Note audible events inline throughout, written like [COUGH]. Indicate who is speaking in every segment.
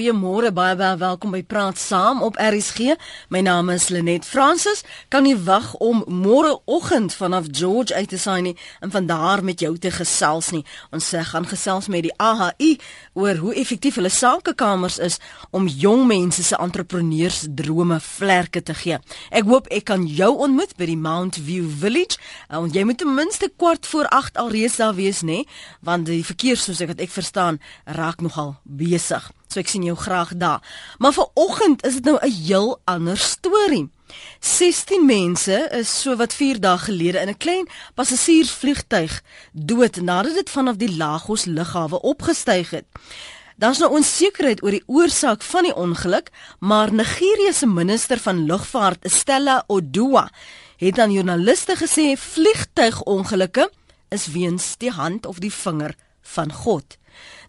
Speaker 1: Goeiemôre, baie baie welkom by Praat Saam op RSG. My naam is Lenet Fransis. Kan nie wag om môreoggend vanaf George uit te saai nie en van daar met jou te gesels nie. Ons sê gaan gesels met die AHI oor hoe effektief hulle sakekamers is om jong mense se entrepreneursdrome vlerke te gee. Ek hoop ek kan jou ontmoet by die Mount View Village. En jy moet ten minste kwart voor 8 alreeds daar wees, nê? Want die verkeer soos ek wat ek verstaan, raak nogal besig. So ek sien jou graag daar. Maar vir oggend is dit nou 'n heel ander storie. 16 mense is so wat 4 dae gelede in 'n klein passasiersvliegtuig dood nadat dit vanaf die Lagos lughawe opgestyg het. Daar's nou onsekerheid oor die oorsaak van die ongeluk, maar Nigerië se minister van lugvaart, Stella Oduwa, het aan joernaliste gesê vliegtuigongelukke is weens die hand of die vinger van God.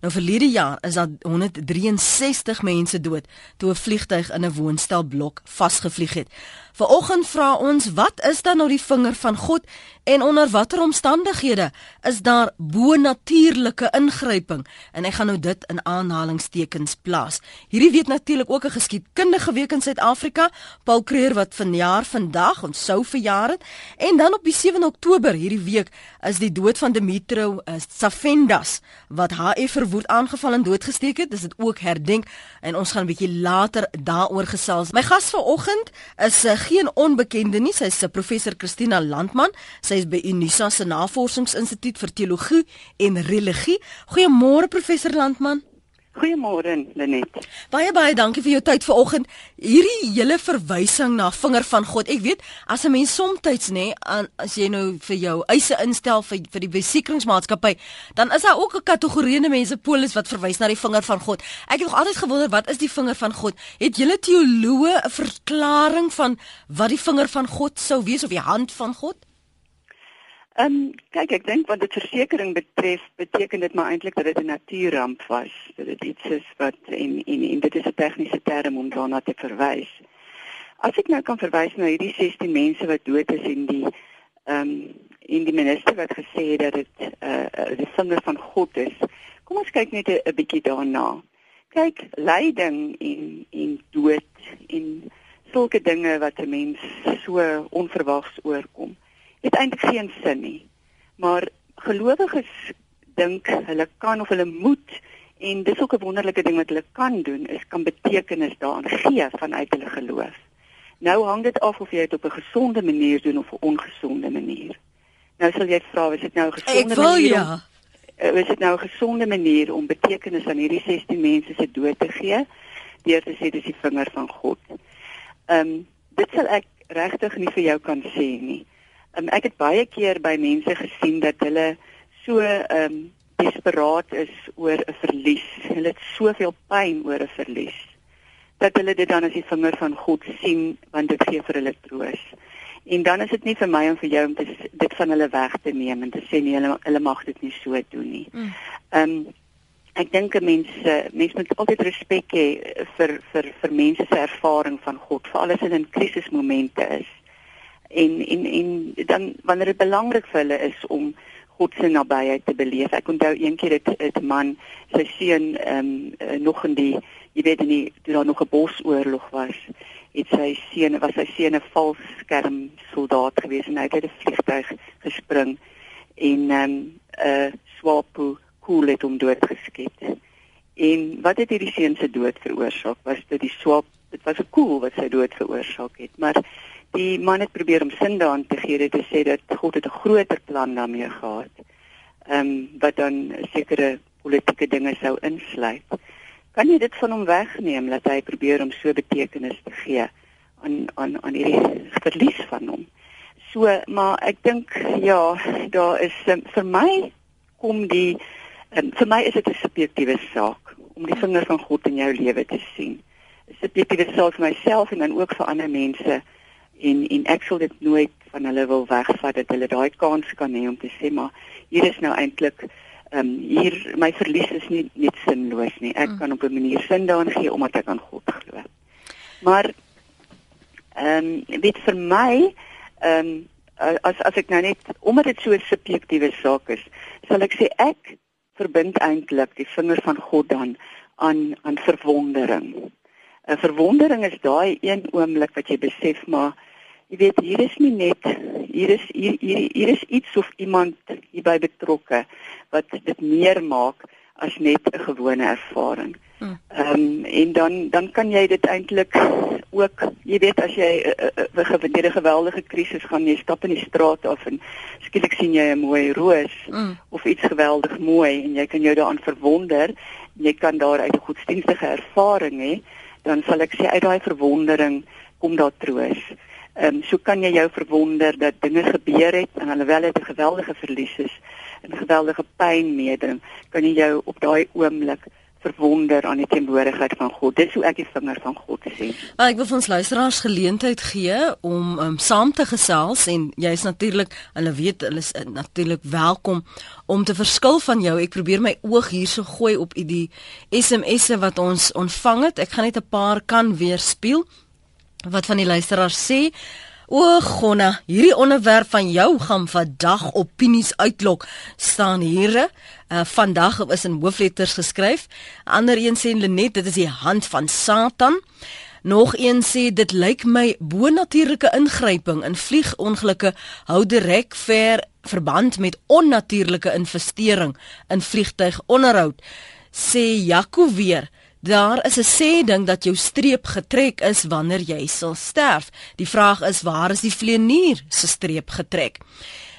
Speaker 1: Nou verlede jaar is daar 163 mense dood toe 'n vliegtyg in 'n woonstelblok vasgevlieg het. Vanoggend vra ons, wat is dan nou die vinger van God en onder watter omstandighede is daar bo-natuurlike ingryping? En ek gaan nou dit in aanhalingstekens plaas. Hierdie weet natuurlik ook 'n geskiedkundige week in Suid-Afrika, Paul Creer wat vanjaar vandag ons sou verjaar het en dan op die 7 Oktober hierdie week is die dood van Dimitro uh, Safendas wat HF verwoed aangeval en doodgesteek het. Dis dit ook herdenk en ons gaan 'n bietjie later daaroor gesels. My gas vanoggend is uh, geen onbekende nie. Sy is professor Christina Landman. Sy is by Unisa se Navorsingsinstituut vir Teologie en Religie. Goeiemôre professor Landman.
Speaker 2: Goeiemôre Lenet.
Speaker 1: Baie baie dankie vir jou tyd vanoggend. Hierdie hele verwysing na vinger van God. Ek weet as 'n mens soms nê as jy nou vir jou eise instel vir vir die besekeringsmaatskappy, dan is daar ook 'n kategorie mense polis wat verwys na die vinger van God. Ek het nog altyd gewonder wat is die vinger van God? Het julle teoloë 'n verklaring van wat die vinger van God sou wees of die hand van God?
Speaker 2: Ehm um, kyk ek dink wat dit versekerings betref beteken dit maar eintlik dat dit 'n natuurramp was. Dat dit iets is wat en en, en dit is 'n tegniese term om daarna te verwys. As ek nou kan verwys na hierdie 16 mense wat dood is en die ehm um, en die minister wat gesê het dat dit eh uh, die vinger van God is. Kom ons kyk net 'n bietjie daarna. Kyk, lyding en en dood en sulke dinge wat 'n mens so onverwags oorkom het eintlik geen sin nie. Maar gelowiges dink hulle kan of hulle moet en dis ook 'n wonderlike ding wat hulle kan doen is kan betekenis daaraan gee vanuit hulle geloof. Nou hang dit af of jy dit op 'n gesonde manier doen of 'n ongesonde manier. Nou sal jy vra, is dit nou 'n gesonde
Speaker 1: wil,
Speaker 2: manier?
Speaker 1: Ja.
Speaker 2: Om, eh, is dit nou 'n gesonde manier om betekenis aan hierdie 16 mense se dood te gee? Deur te sê dis die vinger van God. Ehm um, dit sal ek regtig nie vir jou kan sê nie. Um, ek het baie keer by mense gesien dat hulle so ehm um, desperaat is oor 'n verlies. Hulle het soveel pyn oor 'n verlies dat hulle dit dan as die vinger van God sien want dit gee vir hulle troos. En dan is dit nie vir my om vir jou om te, dit van hulle weg te neem en te sê nee, hulle hulle mag dit nie so doen nie. Mm. Ehm um, ek dink mense mense moet altyd respek hê vir vir vir mense se ervaring van God, veral as hulle in krisismomente is en en en dan wanneer dit belangrik vir hulle is om God se nabyheid te beleef. Ek onthou een keer het 'n man sy seun ehm um, nog in die jy weet nie toe daar nog 'n bosoorlog was, het sy seun was sy seun 'n valskerm soldaat gewees en hy het uit 'n vliegtuig gespring en ehm um, 'n uh, swapo koel het hom doodgeskiet. En wat het hierdie seun se dood veroorsaak? Was dit die swap? Dit was 'n koel wat sy dood veroorsaak het, maar die man het probeer om sin daaraan te gee dit te sê dat God het 'n groter plan daarmee gehad. Ehm um, wat dan sekere politieke dinge sou insluit. Kan jy dit van hom wegneem dat hy probeer om so betekenis te gee aan aan aan hierdie verlies van hom? So, maar ek dink ja, daar is um, vir my kom die um, vir my is dit 'n subjektiewe saak om die vinger van God in jou lewe te sien. 'n Subjektiewe saak vir myself en dan ook vir ander mense en en ek sal dit nooit van hulle wil wegvat dat hulle daai kans kan hê om te sê maar hier is nou eintlik ehm um, hier my verlies is nie net sinloos nie. Ek mm. kan op 'n manier sin daarin gee omdat ek aan God glo. Maar ehm um, dit vir my ehm um, as as ek nou net omdat dit so 'n subjektiewe saak is, sal ek sê ek verbind eintlik die vinger van God dan aan aan verwondering. 'n Verwondering is daai een oomblik wat jy besef maar jy weet hier is nie net hier is hier hier, hier is iets of iemand hierby betrokke wat dit meer maak as net 'n gewone ervaring. Ehm um, en dan dan kan jy dit eintlik ook jy weet as jy 'n uh, uh, uh, geweldige krisis gaan jy stap in die straat af en skielik sien jy 'n mooi roos mm. of iets geweldig mooi en jy kan jou daaraan verwonder jy kan daar uit 'n godsdienstige ervaring hê dan sal ek sê uit daai verwondering kom daar troos. Ehm um, so kan jy jou verwonder dat dinge gebeur het en alhoewel dit 'n geweldige verlies is en geweldige pyn meeding, kan jy jou op daai oomblik verwonder aan die teenwoordigheid van God. Dis hoe ek die vinger van God sien.
Speaker 1: Maar ek wil vir ons luisteraars geleentheid gee om um, saam te gesels en jy is natuurlik, hulle weet hulle is uh, natuurlik welkom om te verskil van jou. Ek probeer my oog hierso gooi op die SMS'e wat ons ontvang het. Ek gaan net 'n paar kan weer speel wat van die luisteraars sê. O, Gonna, hierdie onderwerp van jou gaan vandag opinies uitlok. staan hier. Uh, vandag is in hoofletters geskryf. Ander een sê Lenet, dit is die hand van Satan. Nog een sê dit lyk my bonatuurlike ingryping in vliegongelukke hou direk ver verband met onnatuurlike investering in vliegtuigonderhoud. Sê Jaco weer Daar is 'n sê ding dat jou streep getrek is wanneer jy sal sterf. Die vraag is waar is die vleenier se streep getrek?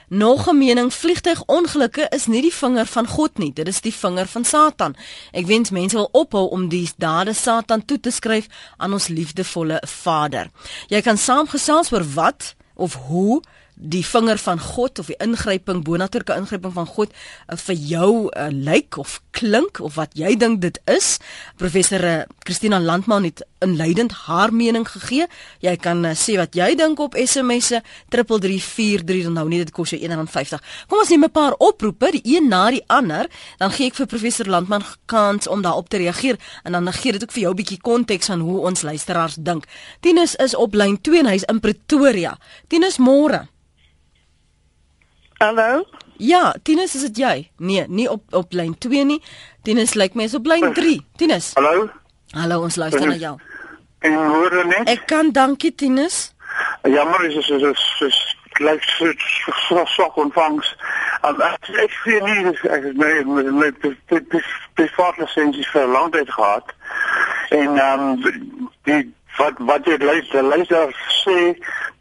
Speaker 1: Nog 'n mening vliegtuigongelukke is nie die vinger van God nie, dit is die vinger van Satan. Ek wens mense wil ophou om die dade Satan toe te skryf aan ons liefdevolle Vader. Jy kan saamgesels oor wat of hoe die vinger van God of die ingryping bonatuurlike ingryping van God uh, vir jou uh, lyk of klink of wat jy dink dit is. Professor uh, Christina Landman het inleidend haar mening gegee. Jy kan uh, sê wat jy dink op SMS'e 3343 nou nie dit kos jou R1.50. Kom ons neem 'n paar oproepe, die een na die ander, dan gee ek vir professor Landman kans om daarop te reageer en dan gee dit ook vir jou 'n bietjie konteks aan hoe ons luisteraars dink. Tinus is op lyn 2 en hy's in Pretoria. Tinus môre.
Speaker 3: Hallo?
Speaker 1: Ja, Tinus, is dit jy? Nee, nie op op lyn 2 nie. Tinus lyk my is op lyn 3. Tinus.
Speaker 3: Hallo?
Speaker 1: Hallo, ons luister na jou.
Speaker 3: En hoor jy net?
Speaker 1: Ek kan dankie, Tinus.
Speaker 3: Jammer, is is is is gelyk so so so ontvangs. En ek ek sien nie ek het my met met met privaat lisensie vir lank tyd gehad. En ehm um, die wat wat jy luister, luister sê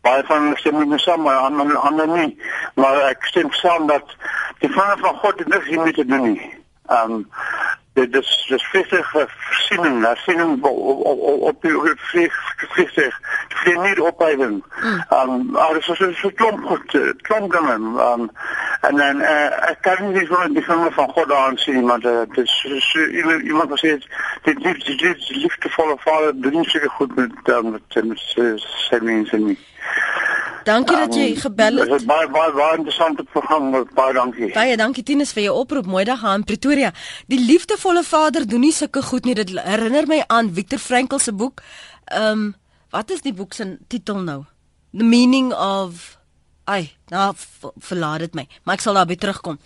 Speaker 3: baie van hulle stem nie saam maar ander ander nie maar ek stem saam dat die van van God niks hiermee te doen nie. Ehm um, dit is dis fisies versiening, daar sien op op op die vlieg vlieg die nie opbouwen. Ehm maar dit is so so klomp goed, klomp gaan ehm en dan eh ek kan nie so die van van God aan sien maar dit is iemand wat sê dit liefde dit liefdevolle vader doen seker goed met met met sy mense nie.
Speaker 1: Dankie dat jy ehm, gebel het.
Speaker 3: Dit is baie baie baie interessante program. Baie dankie.
Speaker 1: Baie dankie Tinus vir jou oproep. Mooi dag aan Pretoria. Die liefdevolle Vader doen nie sulke goed nie. Dit herinner my aan Viktor Frankl se boek. Ehm um, wat is die boek se titel nou? The meaning of Ai, nou verlaat dit my. Maar ek sal daarby terugkom.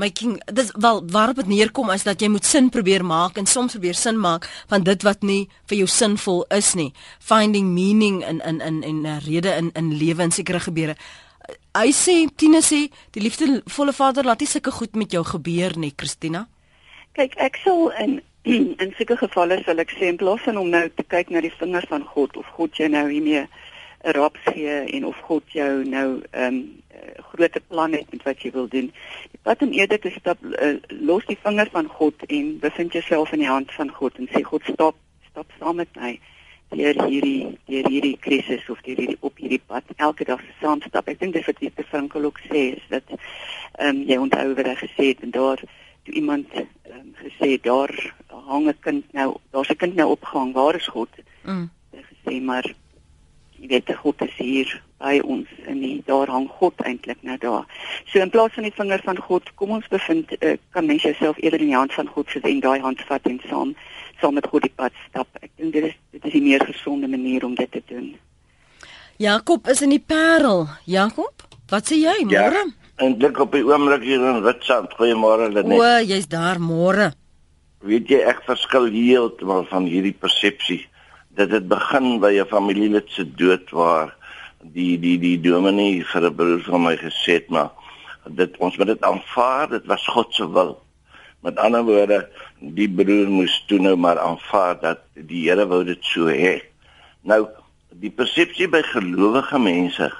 Speaker 1: Making dis wel waarop dit neerkom is dat jy moet sin probeer maak en soms probeer sin maak van dit wat nie vir jou sinvol is nie. Finding meaning in in in en 'n uh, rede in in lewe en sekere gebeure. Hy sê Tina sê die liefdevolle vader laat nie sulke goed met jou gebeur nie Christina.
Speaker 2: Kyk ek sal in [CLEARS THROAT] in sulke gevalle sal ek sê in plaas van om nou te kyk na die vingers van God of God jy nou hiermee 'n raps gee en of God jou nou ehm um, groot plan het met wat jy wil doen. Die pad om eerder te stap uh, los die vinger van God en bevind jouself in die hand van God en sê God stop, stap saam met my deur hierdie deur hierdie krisis of deur hierdie op hierdie pad elke dag saam stap. Ek dink dis wat die Frankel ook sê is dat ehm um, jy onthou wat hy gesê het en daar toe iemand ehm um, gesê daar hang 'n kind nou, daar's 'n kind nou opgehang. Waar is God? Mm. Hy gesê maar jy weet God is hier by ons en nie daar hang God eintlik nou daar. So in plaas van die vinger van God, kom ons bevind uh, kan mens jouself eerder in die hand van God sit en daai hand vat en saam saam met God die pad stap. Ek dink dit is dit is die meer gesonde manier om dit te doen.
Speaker 1: Jakob is in die Parel. Jakob, wat sê jy môre? Ja,
Speaker 4: en dink op die oomblik hier in Witstrand. Goeiemôre Lenet.
Speaker 1: O, jy's daar môre.
Speaker 4: weet jy ek verskil heeltemal van hierdie persepsie dat dit begin by 'n familielid se dood waar die die die dominee vir 'n broer van my gesê het maar dit ons moet dit aanvaar dit was God se wil. Met ander woorde die broer moes toe nou maar aanvaar dat die Here wou dit so hê. Nou die persepsie by gelowige mense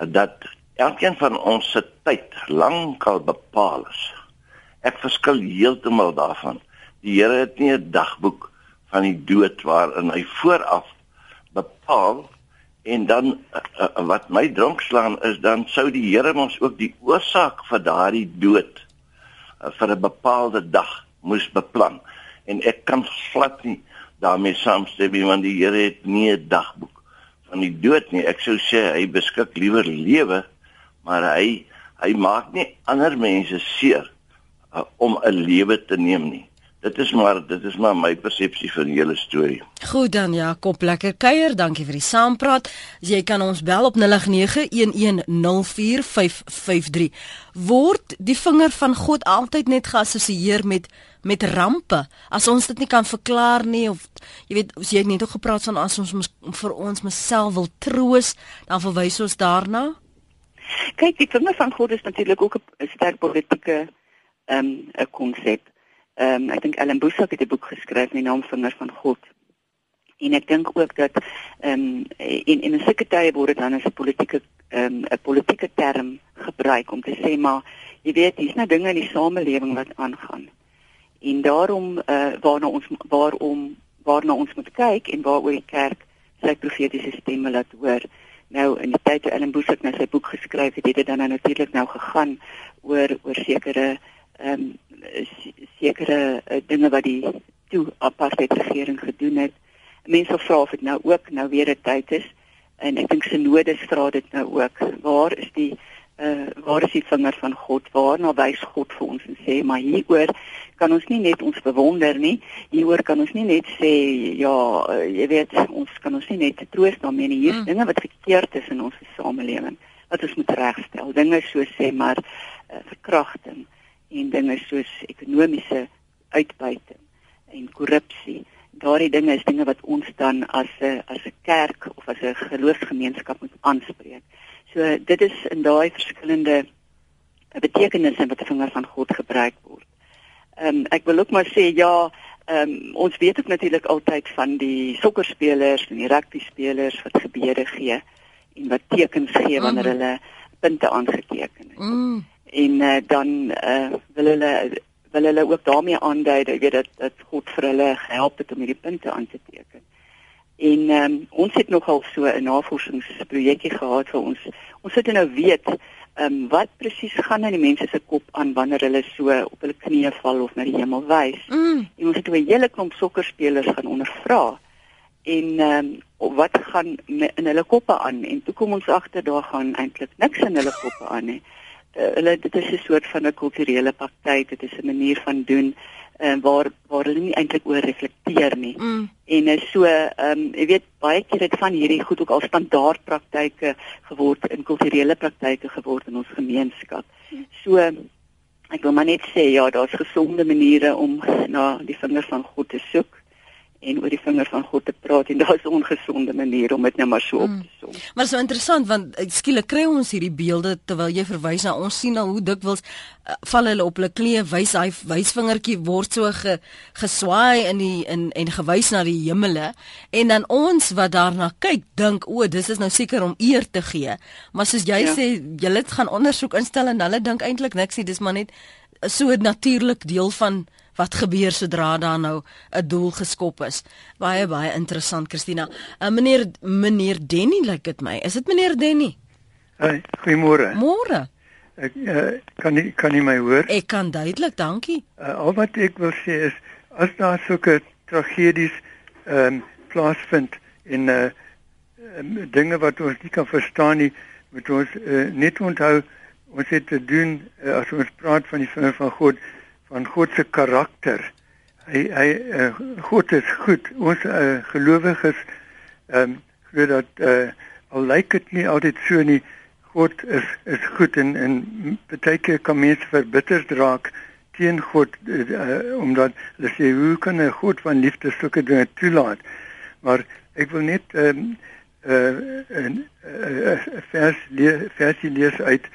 Speaker 4: dat elkeen van ons se tyd lankal bepaal is. Ek verskil heeltemal daarvan. Die Here het nie 'n dagboek van die dood waarin hy vooraf bepaal En dan uh, uh, wat my dronk slaan is dan sou die Here ons ook die oorsaak vir daardie dood uh, vir 'n bepaalde dag moes beplan. En ek kan glad nie daarmee saamstem want die Here het nie 'n dagboek van die dood nie. Ek sou sê hy beskik liewer lewe, maar hy hy maak nie ander mense seer uh, om 'n lewe te neem nie dit is maar dit is maar my persepsie van die hele storie.
Speaker 1: Goed dan Jakob, lekker kuier. Dankie vir die saampraat. Jy kan ons bel op 0891104553. Word die vinger van God altyd net geassosieer met met rampe? As ons dit nie kan verklaar nie of jy weet, as jy net ook gepraat van as ons mys, vir ons myself wil troos, dan verwys ons daarna.
Speaker 2: Kyk, die vinger van God is natuurlik ook 'n sterk politieke ehm um, 'n konsep. Ehm um, ek dink Ellen Boesak het 'n boek geskryf met die naam Vinger van God. En ek dink ook dat ehm um, in in 'n sekere tye word dit dan as 'n politieke ehm um, 'n politieke term gebruik om te sê maar jy weet hier's nou dinge in die samelewing wat aangaan. En daarom eh uh, waarna ons waarom waarna ons moet kyk en waaroor die kerk sy profetiese stemme laat hoor. Nou in die tyd toe Ellen Boesak nou sy boek geskryf het, het dit dan nou natuurlik nou gegaan oor oor sekere ehm um, sekere uh, dinge wat die toe apartheid regering gedoen het. Mense vra of dit nou ook nou weer 'n tyd is en ek dink synode vra dit nou ook. Waar is die uh waar is die vinger van God? Waarna wys God vir ons en sê maar hieroor kan ons nie net ons bewonder nie. Hieroor kan ons nie net sê ja, uh, jy weet ons kan ons nie net troos daarmee nie. Hier is mm. dinge wat verkeerd is in ons samelewing wat ons moet regstel. Dinge so sê maar uh, verkrachting en dinge soos ekonomiese uitbuiting en korrupsie. Daardie dinge is dinge wat ons dan as 'n as 'n kerk of as 'n geloofsgemeenskap moet aanspreek. So dit is in daai verskillende betekenisse wat die vinger van God gebruik word. Ehm um, ek wil ook maar sê ja, ehm um, ons weet ook natuurlik altyd van die sokkerspelers en die rugbyspelers wat gebeure gee en wat tekens gee wanneer mm. hulle punte aangeteken het. Mm en uh, dan uh, wil hulle wil hulle ook daarmee aandui dat weet dat dat God vir hulle gehelp het om hierdie punte aan te teken. En um, ons het nogal so 'n navorsingsprojekkie gehad vir ons. Ons het nou weet um, wat presies gaan in die mense se kop aan wanneer hulle so op hulle knieë val of na die hemel wys. Mm. En ons het 'n hele klomp sokkerspelers gaan ondervra en ehm um, wat gaan in hulle koppe aan en toe kom ons agter daar gaan eintlik niks in hulle koppe aan nie uh, hulle dit is 'n soort van 'n kulturele praktyk, dit is 'n manier van doen en uh, waar waar hulle nie eintlik oor reflekteer nie. Mm. En is so ehm um, jy weet baie keer het van hierdie goed ook al standaard praktyke geword in kulturele praktyke geword in ons gemeenskap. Mm. So ek wil maar net sê ja, daar's gesonde maniere om na die vinger van God te soek en oor die vinger van God te praat en [LAUGHS] daar's 'n ongesonde manier om dit nou maar so op mm. te som.
Speaker 1: Maar so interessant want eh, skielik kry ons hierdie beelde terwyl jy verwys na ons sien al hoe dikwels uh, val hulle op hulle knieë wys hy wysvingertjie word so ge, geswaai in die in en gewys na die hemele en dan ons wat daarna kyk dink o dis is nou seker om eer te gee. Maar soos jy ja. sê het gaan ondersoek instel en hulle dink eintlik niks nie dis maar net so 'n natuurlik deel van wat gebeur sodra daar nou 'n doel geskop is. Baie baie interessant Christina. Uh, meneer meneer Denny lyk dit my. Is dit meneer Denny?
Speaker 5: Hey, goeiemôre.
Speaker 1: Môre.
Speaker 5: Ek uh, kan nie kan nie my hoor?
Speaker 1: Ek kan duidelik, dankie.
Speaker 5: Uh, al wat ek wil sê is as daar sulke tragedies ehm um, plaasvind en uh um, dinge wat ons nie kan verstaan nie, moet ons uh, net onthou ons het te doen uh, as ons praat van die vinger van God van God se karakter. Hy hy uh, God is goed. Ons uh, gelowiges ehm um, glo dat uh, al lyk dit nie altyd so nie, God is is goed en en baie keer kan mense verbitterd raak teen God uh, omdat hulle sê hoe kan 'n God van liefde sulke dinge toelaat? Maar ek wil net ehm um, uh, 'n uh, uh, vers le versie lees uit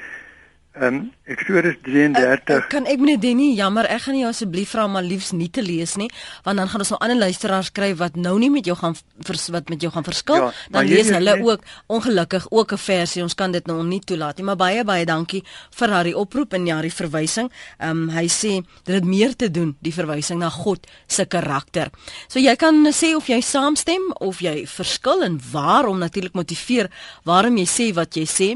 Speaker 5: Ehm um, Exodus 33. Uh, uh,
Speaker 1: kan ek meneer Denny, jammer, ek gaan nie asseblief vra maar liefs nie te lees nie, want dan gaan ons nou ander luisteraars kry wat nou nie met jou gaan vers, wat met jou gaan verskil. Ja, dan lees hulle net... ook ongelukkig ook 'n versie. Ons kan dit nou nie toelaat nie, maar baie baie dankie vir haar oproep en ja, die verwysing. Ehm um, hy sê dit het meer te doen die verwysing na God se karakter. So jy kan sê of jy saamstem of jy verskil en waarom natuurlik motiveer waarom jy sê wat jy sê.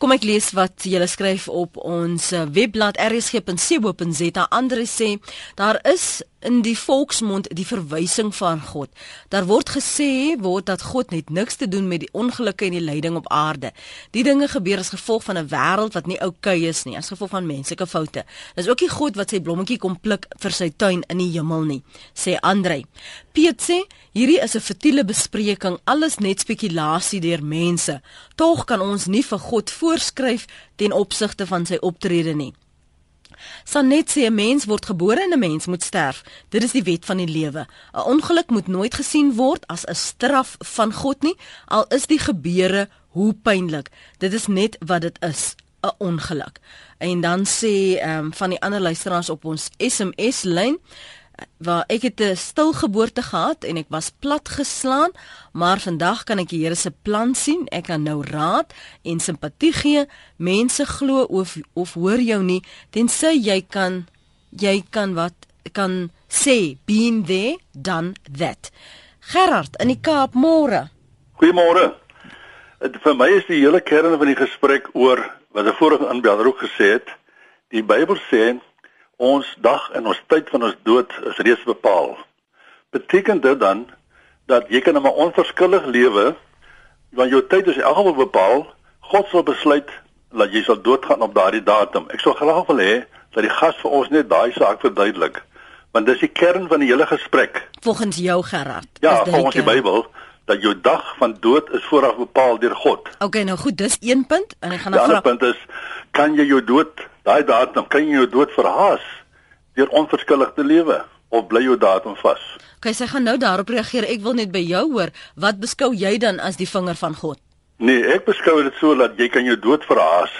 Speaker 1: Kom ek lees wat julle skryf op ons eh, webblad rsg.co.za. Andre sê daar is in die volksmond die verwysing van God. Daar word gesê word dat God net niks te doen met die ongelukke en die lyding op aarde. Die dinge gebeur as gevolg van 'n wêreld wat nie oukei okay is nie, as gevolg van menslike foute. Dis ook nie God wat sy blommetjie kom pluk vir sy tuin in die hemel nie, sê Andre. Piet sê hierdie is 'n futiele bespreking, alles net spekulasie deur mense. Tog kan ons nie vir God voorskryf ten opsigte van sy optrede nie. Sanet sê 'n mens word gebore en 'n mens moet sterf. Dit is die wet van die lewe. 'n Ongeluk moet nooit gesien word as 'n straf van God nie, al is die gebeure hoe pynlik. Dit is net wat dit is, 'n ongeluk. En dan sê ehm um, van die ander luisteraars op ons SMS lyn waar ek het 'n stilgeboorte gehad en ek was plat geslaan, maar vandag kan ek die Here se plan sien. Ek kan nou raad en simpatie gee. Mense glo of of hoor jou nie tensy jy kan jy kan wat kan sê been there done that. Gerard in die Kaap môre.
Speaker 6: Goeiemôre. Vir my is die hele kern van die gesprek oor wat 'n vorige aanbeller ook gesê het. Die Bybel sê ons dag en ons tyd van ons dood is reeds bepaal. Beteken dit dan dat jy kan 'n onverskillig lewe want jou tyd is algemal bepaal. God sal besluit dat jy sal doodgaan op daardie datum. Ek sou graag wil hê dat die gas vir ons net daai saak verduidelik want dis die kern van die hele gesprek.
Speaker 1: Volgens jou Gerard.
Speaker 6: Ja, volgens die Bybel dat jou dag van dood is vooraf bepaal deur God.
Speaker 1: OK, nou goed, dis een punt en ek gaan
Speaker 6: nou vra. Die ander punt is kan jy jou dood daai datum kan jy jou dood verhaas deur onverskillig te lewe of bly jou datum vas.
Speaker 1: Okay, sy gaan nou daarop reageer. Ek wil net by jou hoor, wat beskou jy dan as die vinger van God?
Speaker 6: Nee, ek beskou dit so dat jy kan jou dood verhaas.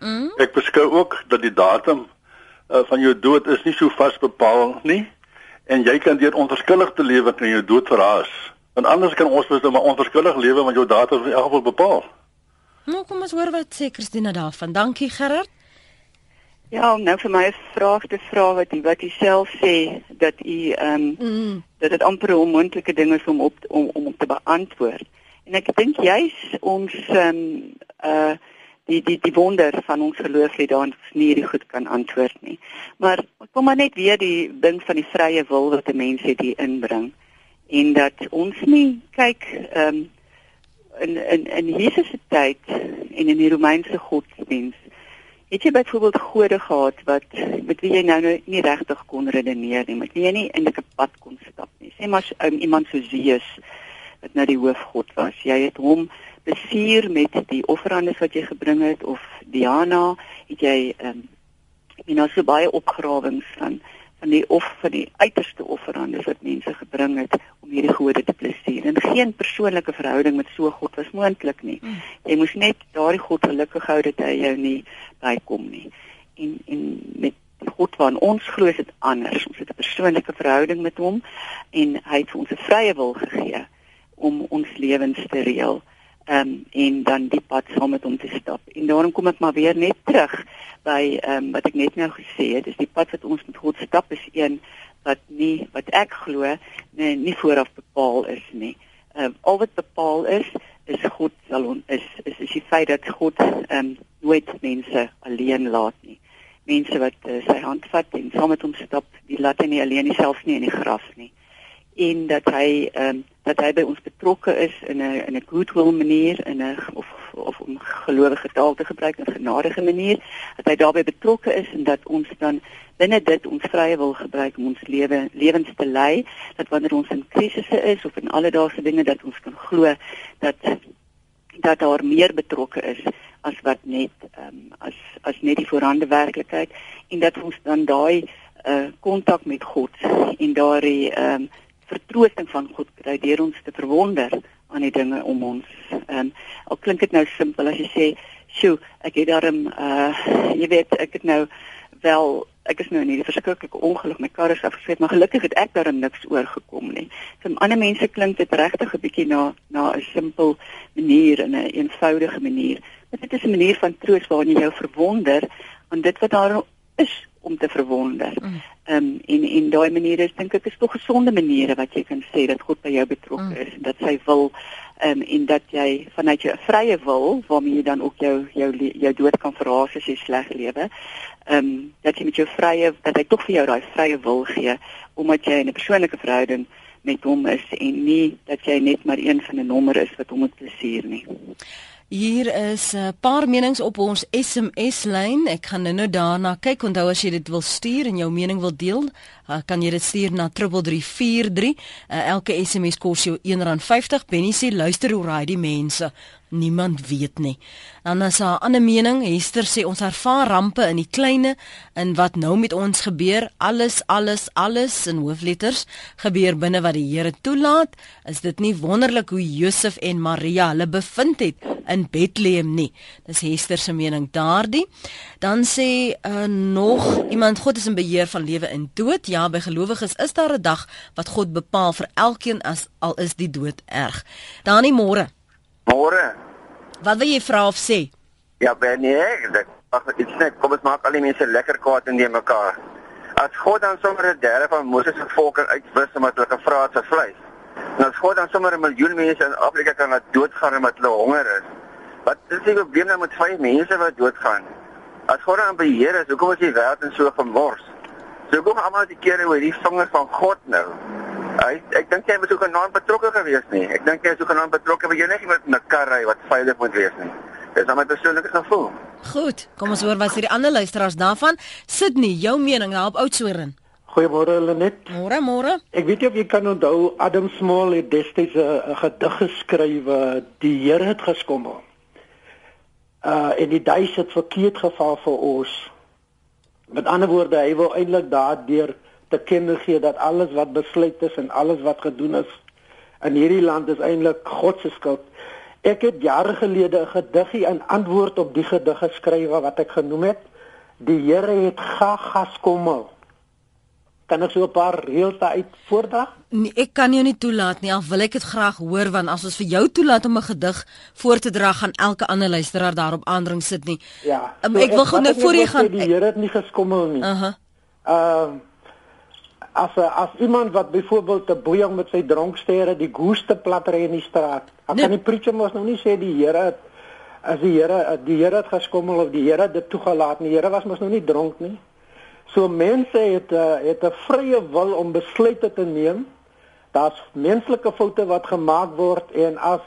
Speaker 6: Mm. Ek beskou ook dat die datum uh, van jou dood is nie so vas bepaal nie en jy kan deur onverskillig te lewe kan jou dood verhaas. Want anders kan ons mos nou maar onverskillig lewe want jou datum is in elk geval bepaal.
Speaker 1: Nou kom ons hoor wat sê Christina daarvan. Dankie Gerard.
Speaker 2: Ja, nou vir my 'n vraag te vra wat u wat u self sê dat u ehm um, mm. dat dit amper onmoontlike dinge is om op om om te beantwoord. En ek dink juis ons ehm um, uh die die die wonder van ons geloof lê daarin dat ons nie hierdie goed kan antwoord nie. Maar kom maar net weer die ding van die vrye wil wat 'n mens het hier inbring en dat ons nie kyk ehm um, in in in Jesus se tyd en in die Romeinse godsdienst Het jy byvoorbeeld gode gehad wat met wie jy nou, nou nie regtig kon redeneer nie, met wie jy nie in 'n pad kon stap nie? Sê maar um, iemand so Zeus wat nou die hoofgod was. Jy het hom besuur met die offerandes wat jy gebring het of Diana, het jy ehm um, jy nou so baie opgrawings van van die of van die uiterste offerandes wat mense gebring het om hierdie gode te plesier. En geen persoonlike verhouding met so God was moontlik nie. Mm. Jy moes net daardie God gelukkig hou dat hy jou nie bykom nie. En en met God wat ons glo is dit anders. Ons het 'n persoonlike verhouding met hom en hy het vir ons 'n vrye wil gegee om ons lewens te reël um, en dan die pad saam met hom te stap. En daarom kom ek maar weer net terug by ehm um, wat ek net nou gesê het, dis die pad wat ons met God stap is een wat nie wat ek glo nie, nie vooraf bepaal is nie. Ehm um, al wat bepaal is is God sal on, is, is is die feit dat God ehm um, nooit mense alleen laat nie. Mense wat uh, sy hand vat en saam met hom stap, die laat hy nie alleen nie selfs nie in die graf nie. En dat hy ehm um, dat hy by ons betrokke is in 'n in 'n goodwill manier in 'n of of om gelowige taal te gebruik in 'n genadige manier. Dat hy daarbey betrokke is en dat ons dan binne dit ons vrye wil gebruik om ons lewe lewens te lei. Dat wanneer ons in krisisse is of in alledaagse dinge dat ons kan glo dat dat daar meer betrokke is as wat net ehm um, as as net die voorhande werklikheid en dat ons dan daai 'n uh, kontak met God en daardie ehm um, vertroosting van God kry deur ons te verwonder aan die dinge om ons. Ehm um, al klink dit nou simpel as jy sê, "Sjoe, ek het daarom uh jy weet, ek het nou wel ek is nou in hierdie verskriklike ongeluk my kar is afgesluit maar gelukkig het ek daarin niks oorgekom nie. Vir ander mense klink dit regtig 'n bietjie na na 'n simpel manier en 'n een eenvoudige manier. Maar dit is 'n manier van troos waarin jy jou verwonder aan dit wat daar is om te verwonder. Mm. Ehm mm. um, en en daai maniere is dink ek is tog gesonde maniere wat jy kan sê dat God by jou betrokke mm. is en dat sy wil ehm um, en dat jy vanuit jou vrye wil waarmee jy dan ook jou jou jou dood kan verhaas as jy sleg lewe ehm um, dat jy met jou vrye dat hy tog vir jou daai vrye wil gee omdat jy in 'n persoonlike verhouding met hom is en nie dat jy net maar een van 'n nommer is wat hom moet plesier nie.
Speaker 1: Hier is 'n paar menings op ons SMS lyn. Ek gaan nou-nou daarna kyk. Onthou as jy dit wil stuur en jou mening wil deel, uh, kan jy dit stuur na 3343. Uh, elke SMS kos jou R1.50. Benny sê luister hoe raai die mense. Niemand weet nie. Dan is 'n ander mening. Hester sê ons ervaar rampe in die kleine en wat nou met ons gebeur, alles alles alles in hoofletters gebeur binne wat die Here toelaat. Is dit nie wonderlik hoe Josef en Maria hulle bevind het in Bethlehem nie? Dis Hester se mening daardie. Dan sê uh, nog iemand God is in beheer van lewe en dood. Ja, by gelowiges is daar 'n dag wat God bepaal vir elkeen as al is die dood erg. Dan nie môre
Speaker 7: Môre.
Speaker 1: Wat wil jy vra of sê?
Speaker 7: Ja, ben jy? Ag, dit sê kom ons maak al die mense lekker kwaad in die mekaar. As God dan sommer 'n derde van Moses se volk uitwis omdat hulle gevra het vir vleis. En as God dan sommer 'n miljoen mense in Afrika kan laat doodgaan omdat hulle honger is. Wat is die probleem nou met vyf mense wat doodgaan? As God dan beheer is, hoekom is die wêreld in so gemors? So kom almal die kere oor die vinger van God nou. Hy ek dink jy moet ook genoem betrokke gewees nie. Ek dink jy is ook genoem betrokke by jy net met 'n kar ry wat veilig moet wees nie. Dis net my persoonlike gevoel.
Speaker 1: Goed, kom ons hoor wat sê die ander luisteraars daarvan. Sydney, jou mening help Oudtshoorn.
Speaker 8: Goeiemôre Lenet.
Speaker 1: Môre, môre.
Speaker 8: Ek weet jy of jy kan onthou Adam Small het destyds 'n gedig geskryf die Here het geskommel. Uh en die duis het verkeerd geval vir ons. Met ander woorde, hy wil eintlik daardeur te kenne gee dat alles wat besluit is en alles wat gedoen is in hierdie land is eintlik God se skuld. Ek het jare gelede 'n gediggie in antwoord op die gedig geskryf wat ek genoem het Die Here het gagas kommel. Kan ek so 'n paar reëls uit voordra?
Speaker 1: Nee, ek kan jou nie toelaat nie. Al wil ek dit graag hoor want as ons vir jou toelaat om 'n gedig voor te dra gaan elke ander luisteraar daarop aandring sit nie.
Speaker 8: Ja.
Speaker 1: Um, so ek wil gou net voor jy gaan
Speaker 8: Die Here het nie geskommel nie.
Speaker 1: Aha.
Speaker 8: Ehm uh, as as iemand wat byvoorbeeld 'n boeiing met sy dronksterre die goeste plattery in die straat. Dan nee. kan die preacher mos nou nie sê die Here as die Here die Here het geskommel of die Here dit toegelaat nie. Die Here was mos nou nie dronk nie. So mense het uh, het 'n vrye wil om besluite te neem. Daar's menslike foute wat gemaak word en as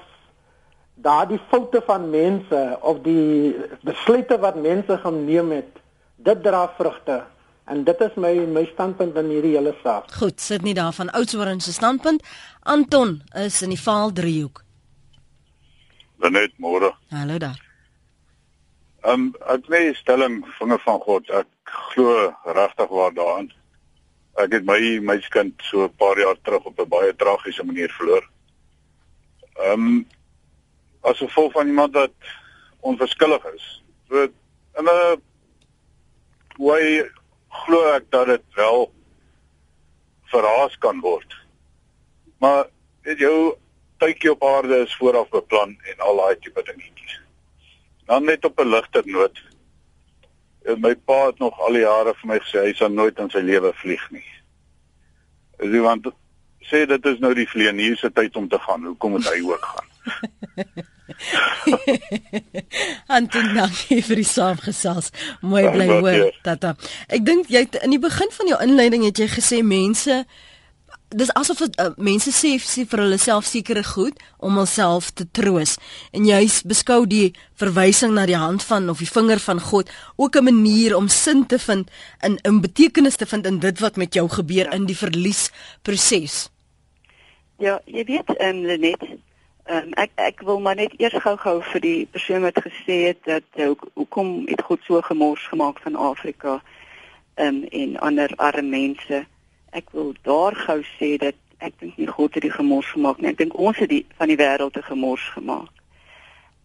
Speaker 8: daardie foute van mense of die besluite wat mense geneem het, dit dra vrugte. En dit is my my standpunt in hierdie hele saak.
Speaker 1: Goed, sit nie daarvan Oudtshoorn se standpunt. Anton is in die Vaal driehoek.
Speaker 9: Net môre.
Speaker 1: Hallo daar.
Speaker 9: Ehm um, ek lê stelling vinge van God. Ek glo regtig waar daarin. Ek het my meisiekind so 'n paar jaar terug op 'n baie tragiese manier verloor. Ehm um, as gevolg van iemand wat onverskillig is. So in 'n way glo ek dat dit wel verraas kan word. Maar weet jou tydjie op aarde is vooraf beplan en al daai tipe dingetjies. Dan net op 'n ligter noot. My pa het nog al die jare vir my gesê hy sal nooit in sy lewe vlieg nie. Is jy want sê dit is nou die vlieëniese tyd om te gaan. Hoekom moet hy ook gaan? [LAUGHS] [LAUGHS]
Speaker 1: Anton, dankie vir die saamgesels. Mooi bly hoor, tata. Ek dink jy het, in die begin van jou inleiding het jy gesê mense dis asof het, uh, mense sê sê vir hulle self sekere goed om hulself te troos en jy beskou die verwysing na die hand van of die vinger van God ook 'n manier om sin te vind in 'n betekenis te vind in dit wat met jou gebeur in die verlies proses.
Speaker 2: Ja, jy weet, ehm um, Lenet, Um, ek ek wil maar net eers gou-gou vir die persoon wat gesê het dat uh, hoekom het God so gemors gemaak van Afrika. um, en ander arme mense. Ek wil daar gou sê dat ek dink nie God het die gemors gemaak nie. Ek dink ons het die van die wêreld te gemors gemaak.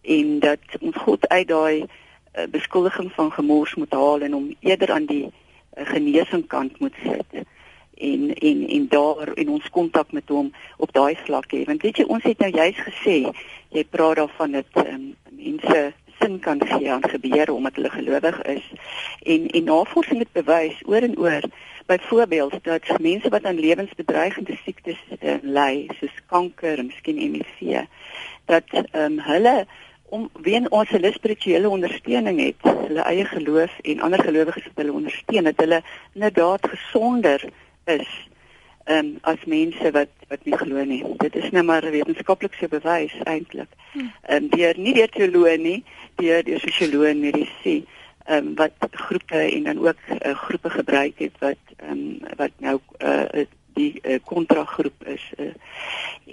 Speaker 2: En dat ons God uit daai uh, beskuldiging van gemors moet haal en hom eerder aan die uh, genesing kant moet sit en en en daar in ons kontak met hom op daai vlak hê want weet jy ons het nou juis gesê jy praat daarvan dat um, mense sin kan gee aan gebeure omdat hulle gelowig is. En en navorsing het bewys oor en oor byvoorbeeld dat mense wat aan lewensbedreigende siektes uh, ly soos kanker en miskien HIV dat um, hulle om wen ons hulle spirituele ondersteuning het hulle eie geloof en ander gelowiges wat hulle ondersteun dat hulle inderdaad gesonder is ehm um, as mense wat wat nie glo nie. Dit is nou maar wetenskaplik so bewys eintlik. Ehm um, deur nie deur teoloë nie, deur deur sosioloë en mediese ehm um, wat groepe en dan ook uh, groepe gebruik het wat ehm um, wat nou uh, die uh, kontragroep is. Uh,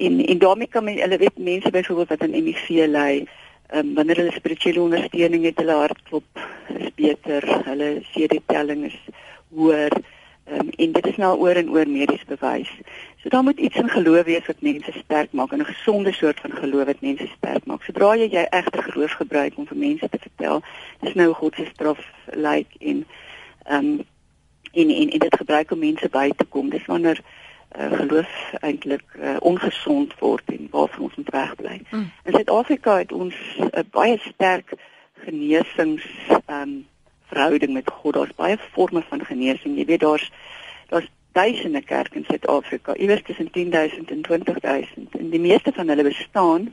Speaker 2: en en daarmee kan men hulle weet mense byvoorbeeld wat aan HIV ly Ehm um, wanneer hulle spirituele ondersteuning het, hulle hartklop is beter, hulle CD-telling is hoër. Um, en dit is nou oor en oor medies bewys. So daar moet iets in geloof wees wat mense sterk maak en 'n gesonde soort van geloof wat mense sterk maak. Sodra jy jy egter geloof gebruik om vir mense te vertel, dis nou God se straf lyk like, en ehm um, en, en en dit gebruik om mense by te kom. Dis wanneer uh, geloof eintlik uh, ongesond word en waarvan ons moet wegbly. Mm. In Suid-Afrika het ons 'n uh, baie sterk genesings ehm um, verhouding met God. Daar's baie forme van genesing. Jy weet daar's daar's duisende kerke in Suid-Afrika, iewers tussen 10000 en 20000 en die meeste van hulle bestaan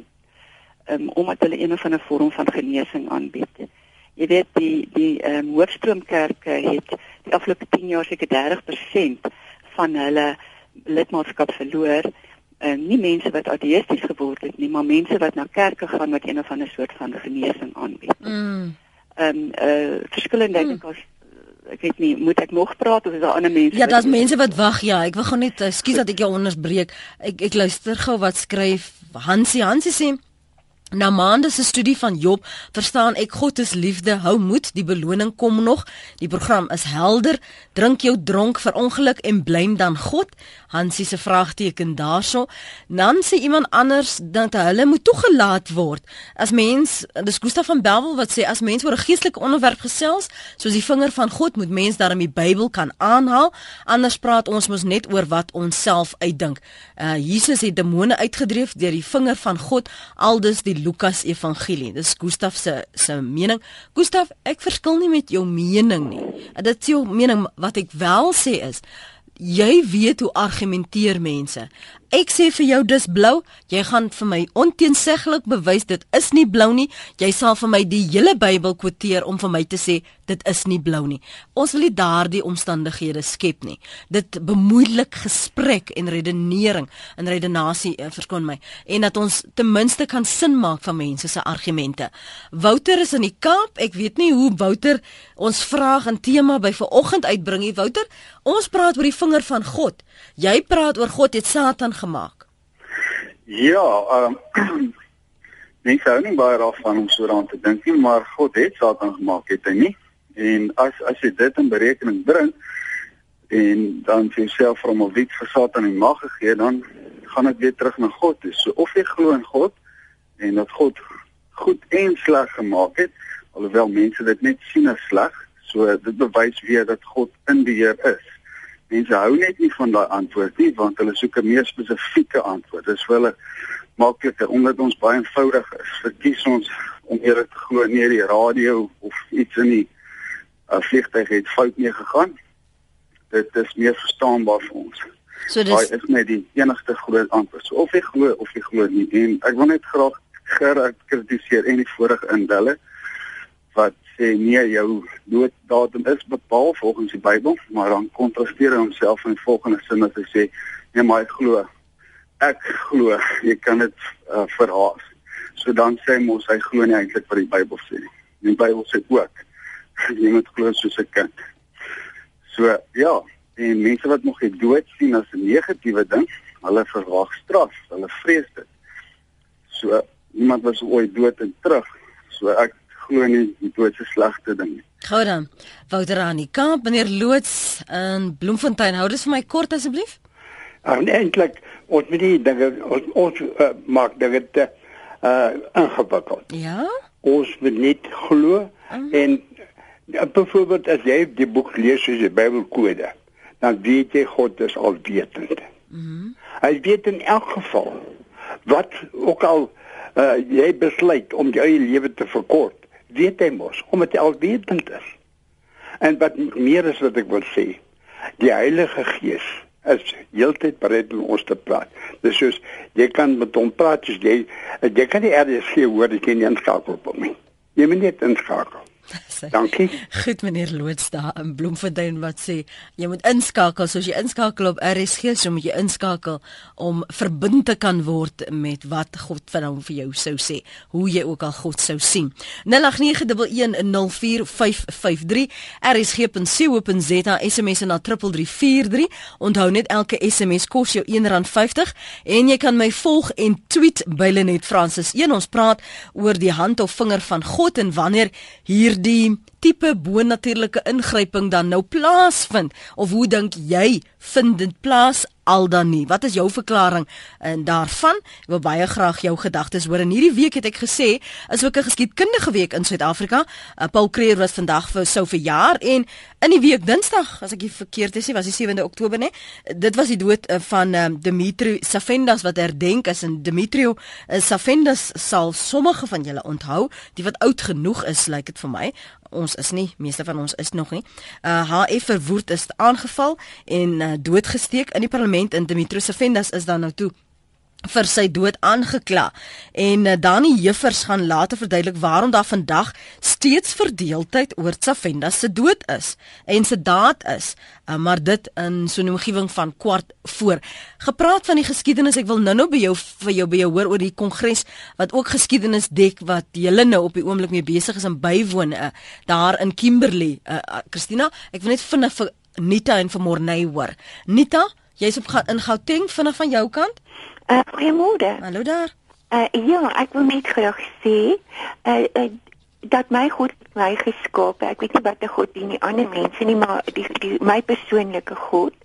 Speaker 2: um, omdat hulle een of ander vorm van genesing aanbied. Jy weet die die ehm um, hoofstroomkerke het die afgelope 10 jaar seker 30% van hulle lidmaatskap verloor en uh, nie mense wat ateïsties geword het nie, maar mense wat na kerke gaan wat een of ander soort van genesing aanbied. Mm ehm um, uh verskillende hmm. as ek weet nie moet ek nog praat of is daar ander mense
Speaker 1: Ja, daar's mense wat wag. Ja, ek wil gou net ekskuus dat ek jou onderbreek. Ek ek luister gou wat skryf Hansie. Hansie sê Na maande se studie van Job, verstaan ek God is liefde, hou moed, die beloning kom nog. Die program is helder. Drink jou dronk vir ongeluk en blame dan God. Hansie se vraagteken daarso. Dan sê iemand anders dat hulle moet toegelaat word. As mens, dis Gustav van Belwel wat sê as mens oor 'n geestelike onderwerp gesels, soos die vinger van God, moet mens daarmee die Bybel kan aanhaal. Anders praat ons mos net oor wat ons self uitdink. Uh Jesus het demone uitgedryf deur die vinger van God. Aldus die Lukas Evangelie. Dis Gustaf se se mening. Gustaf, ek verskil nie met jou mening nie. Dit is jou mening wat ek wel sê is jy weet hoe argumenteer mense. Ek sê vir jou dis blou, jy gaan vir my onteenseglik bewys dit is nie blou nie. Jy sal vir my die hele Bybel kwoteer om vir my te sê dit is nie blou nie. Ons wil nie daardie omstandighede skep nie. Dit bemoeilik gesprek en redenering en redenasie uh, verskon my en dat ons ten minste kan sin maak van mense se argumente. Wouter is in die Kaap. Ek weet nie hoe Wouter ons vraag en tema by vanoggend uitbring nie. Wouter, ons praat oor die vinger van God. Jy praat oor God het Satan gemaak.
Speaker 9: Ja, ehm [CLEARS THROAT] um, mens hou nie baie daarvan om so daaraan te dink nie, maar God het Satan gemaak, het hy nie? En as as jy dit in berekening bring en dan vir jouself van of wie vir Satan die mag gegee, dan gaan dit weer terug na God toe. So of jy glo in God en dat God goed en sleg gemaak het, alhoewel mense dit net sien as sleg, so dit bewys weer dat God in beheer is mense hou net nie van daai antwoord nie want hulle soek 'n meer spesifieke antwoord. Dis vir hulle makliker omdat ons baie eenvoudig is. Verkies ons om eerder te glo nee die radio of iets in die uh, vliegtuig het fout mee gegaan. Dit is meer verstaanbaar vir ons. So dis Daai is net die enigste groot antwoord. So of jy glo of jy glo nie en ek wil net graag gerad kritiseer en die vorige indelle wat sê nee jou dooddatum is bepaal volgens die Bybel, maar dan kontrasteer hy homself in die volgende sin as hy sê nee maar ek glo ek glo jy kan dit uh, verhaas. So dan sê mos hy glo nie eintlik wat die Bybel sê nie. Die Bybel sê ook jy moet glo soos 'n kind. So ja, en mense wat nog die dood sien as 'n negatiewe ding, hulle verwag straf, hulle vrees dit. So iemand was ooit dood en terug. So ek glo nie die dood se slegte ding nie.
Speaker 1: Gou dan. Wouter aan die kamp, meneer Loots in Bloemfontein. Hou dit vir my kort asseblief.
Speaker 10: En eintlik ons moet nie dinge ons, ons uh, maak dit te uh ingewikkeld.
Speaker 1: Ja?
Speaker 10: Ons moet net glo mm. en uh, byvoorbeeld as jy die boek lees soos die Bybelkode, dan weet jy God is alwetend. Mhm. Hy weet in elk geval wat ook al uh, jy besluit om jou eie lewe te verkort, weet hy mos omdat hy alwetend is. En wat meer is wat ek wil sê, die Heilige Gees is heeltyd bereid om ons te praat. Dis soos jy kan met hom praat, jy jy kan eers sê hoor jy nie inskakel op hom nie. Jy moet net inskakel. [LAUGHS]
Speaker 1: Dankie. Goed meneer Loots daar in Bloemfontein wat sê jy moet inskakel soos jy inskakel op RSG so moet jy inskakel om verbind te kan word met wat God van hom vir jou sou sê. Hoe jy ook al God sou sien. 0891104553 rsg.co.za SMS na 3343. Onthou net elke SMS kos jou R1.50 en jy kan my volg en tweet by Lenet Francis. Een ons praat oor die hand of vinger van God en wanneer hier die tipe bonatuurlike ingryping dan nou plaasvind? Of hoe dink jy vind dit plaas? Al dan nie. Wat is jou verklaring en daarvan? Ek wil baie graag jou gedagtes hoor. In hierdie week het ek gesê is ook 'n geskiedkundige week in Suid-Afrika. Uh, Paul Creer was vandag vir sou vir jaar en in die week Dinsdag as ek nie verkeerd is nie was die 7de Oktober nê dit was die dood uh, van um, Dimitri Safendas wat herdenk is en Dimitrio uh, Safendas sal sommige van julle onthou. Die wat oud genoeg is lyk like dit vir my ons is nie meeste van ons is nog nie. Uh HF verwoed is aangeval en uh, doodgesteek in die parlement in Dimitros Sefendas is dan nou toe vir sy dood aangekla. En uh, Dani Juffers gaan later verduidelik waarom daar vandag steeds verdeeldheid oor Tsavenda se dood is en se daad is, uh, maar dit in so 'n omgewing van kwart voor. Gepraat van die geskiedenis, ek wil nou-nou by jou vir jou by jou hoor oor die kongres wat ook geskiedenis dek wat julle nou op die oomblik mee besig is om bywoon uh, daar in Kimberley. Uh, uh, Christina, ek wil net vinnig vir Nita en vir Morney hoor. Nita, jy's op in Gauteng vinnig van jou kant?
Speaker 11: Uh, Goeiemôre.
Speaker 1: Hallo daar.
Speaker 11: Uh, ja, ek wil net graag sê uh, uh, dat my God my geskaap. Ek weet nie wat 'n God dien nie, ander mense nie, maar die, die my persoonlike God.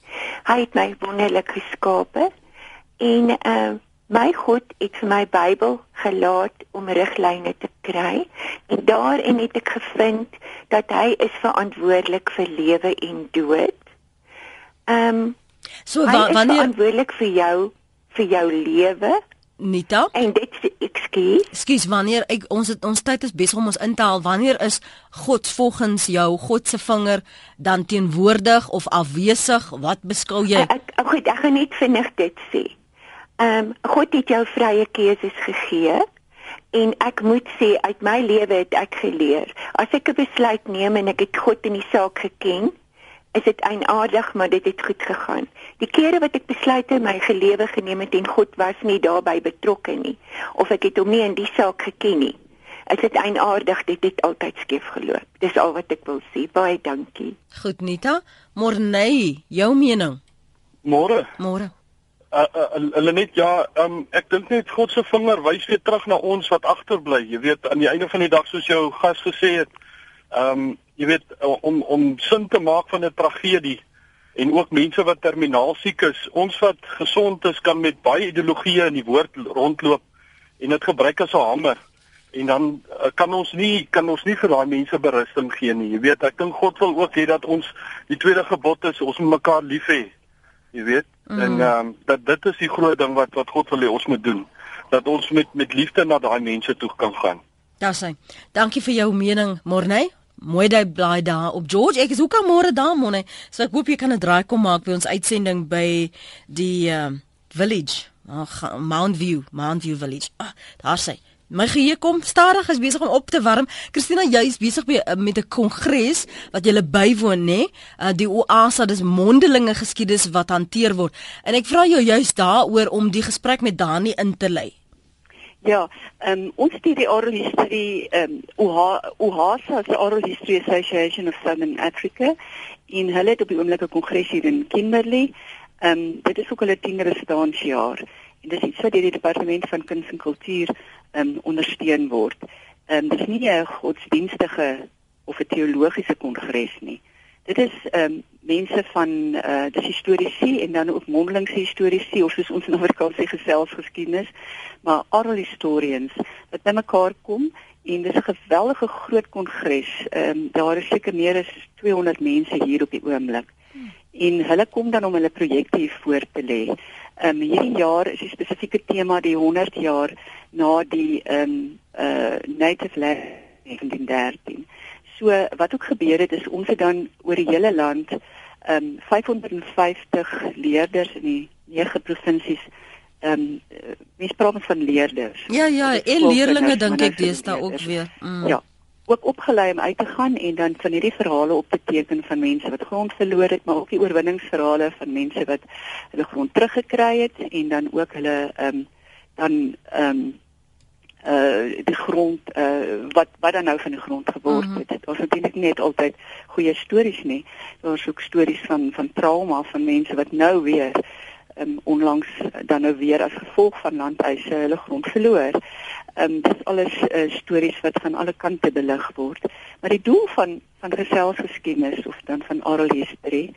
Speaker 11: Hy het my wonderlik geskaap. En uh, my God het vir my Bybel gelaat om riglyne te kry. En daarin het ek gevind dat hy is verantwoordelik vir lewe en dood. Ehm um, so wanneer verantwoordelik vir jou vir jou lewe.
Speaker 1: Nita?
Speaker 11: En dit ekskuus.
Speaker 1: Ekskuus, wanneer ek ons het, ons tyd is besig om ons in te haal. Wanneer is God volgens jou God se vinger dan teenwoordig of afwesig? Wat beskou jy?
Speaker 11: Ek ek goed, ek gaan net vinnig dit sê. Ehm um, God het jou vrye keuses gegee en ek moet sê uit my lewe het ek geleer. As ek 'n besluit neem en ek het God in die saak geken, is dit eienaardig, maar dit het goed gegaan. Die kere wat ek besluit het my gelewe geneem het en God was nie daarbey betrokke nie of ek het hom nie in die saak geken nie. Is dit eienaardig, dit het altyd skeef geloop. Dis al wat ek wil sê. Baie dankie.
Speaker 1: Goed Nita, Morney, jou mening?
Speaker 6: Môre.
Speaker 1: Môre.
Speaker 6: Uh, uh, hulle uh, net ja, um, ek dink net God se vinger wys weer terug na ons wat agterbly. Jy weet aan die einde van die dag soos jou gas gesê het, ehm um, jy weet om om sin te maak van 'n tragedie en ook mense wat terminaal siek is. Ons wat gesond is kan met baie ideologieë in die woord rondloop en dit gebruik as 'n hamer. En dan uh, kan ons nie kan ons nie vir daai mense berusting gee nie. Jy weet, ek dink God wil ook hê dat ons die tweede gebod is ons moet mekaar lief hê. Jy weet? Mm. En ehm um, dat dit is die groot ding wat wat God wil hê ons moet doen. Dat ons met met liefde na daai mense toe kan gaan.
Speaker 1: Daar's hy. Dankie vir jou mening, Morney. Mooi daai bly daar op George. Ek is ook al môre daar môre. So ek hoop jy kan 'n draai kom maak by ons uitsending by die uh, village. Ag Mount View, Mount View village. Ah, daar sê. My geheue kom stadig is besig om op te warm. Christina, jy is besig uh, met 'n kongres wat jy bywoon, nê? Uh, die OASA, dis mondelinge geskiedenis wat hanteer word. En ek vra jou juist daaroor om die gesprek met Dani in te lei.
Speaker 2: Ja, um, ons het die Oral History um, OHASA, the Oral History Association of Southern Africa, in hulle het op die oomblik 'n kongres hier in Kimberley. Ehm um, dit is ook hulle 10de staansjaar en dit is iets wat deur die departement van kuns en kultuur ehm um, ondersteun word. Ehm um, dit is nie 'n godsdienstige of 'n teologiese kongres nie. Dit is ehm um, mense van uh dis historiese en dan ook mondelingse historiese of soos ons in Afrikaans sê geselsgeskiedenis, maar oral historians wat bymekaar kom en dis 'n geweldige groot kongres. Ehm um, daar is seker meer as 200 mense hier op die oomblik. En hulle kom dan om hulle projekte hier voor te lê. Ehm um, hierdie jaar is die spesifieke tema die 100 jaar na die ehm um, uh Native Land 1913. So wat ook gebeur het is ons het dan oor die hele land ehm um, 550 leerders in die nege provinsies ehm um, mens praat van leerders.
Speaker 1: Ja ja, en leerlinge dink ek daar ook weer.
Speaker 2: Mm. Ja. Ook opgelei om uit te gaan en dan van hierdie verhale op te teken van mense wat grond verloor het, maar ook die oorwinningsverhale van mense wat hulle grond teruggekry het en dan ook hulle ehm um, dan ehm um, uh die grond uh wat wat dan nou van die grond geword het. Mm -hmm. Daar's natuurlik net altyd goeie stories nie. Daar's ook stories van van trauma van mense wat nou weer um, onlangs dan nou weer as gevolg van landeise hulle grond verloor. Ehm um, dis alles uh, stories wat van alle kante belig word. Maar die doel van van geselsgeskiedenis of dan van oral history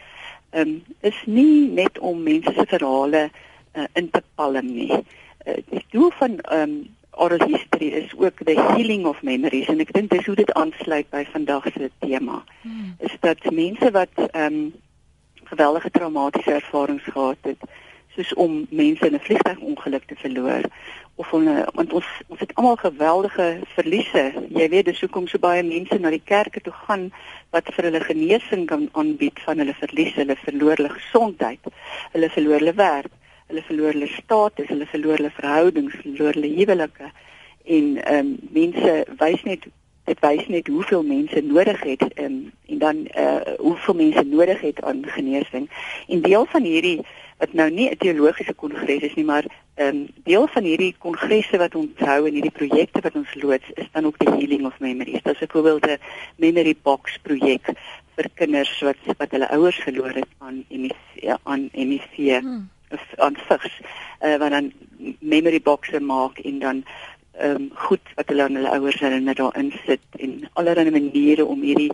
Speaker 2: ehm um, is nie net om mense se verhale uh, in te palm nie. Uh, die doel van ehm um, oral history is ook the healing of memories en ek dink dis hoe dit aansluit by vandag se tema. Hmm. Is dat mense wat ehm um, geweldige traumatiese ervarings gehad het, soos om mense in 'n vliegtuigongeluk te verloor of om want ons ons het almal geweldige verliese. Jy weet dis hoekom so baie mense na die kerke toe gaan wat vir hulle genesing kan aanbied van hulle verliese, hulle verloor hulle gesondheid, hulle verloor hulle werk, hulle verloor hulle status, hulle verloor hulle verhoudings, verloor hulle huwelike en ehm um, mense wys net dit wys net hoeveel mense nodig het um, en dan uh hoeveel mense nodig het aan genesing. En deel van hierdie wat nou nie 'n teologiese kongres is nie, maar ehm um, deel van hierdie kongresse wat ons hou en hierdie projekte wat ons loods is dan ook die healing of memories. Dit is 'n voorbeelde memory box projek vir kinders wat wat hulle ouers verloor het aan HIV aan HIV hmm. Aan vigs. Uh, wat dan memory boxes maak en dan ehm um, goed wat hulle aan hulle ouers hulle net daarin sit en allerlei maniere om hierdie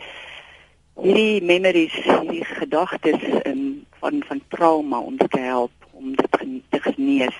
Speaker 2: hierdie memories, hierdie gedagtes in van van trauma om te help om dit te genees.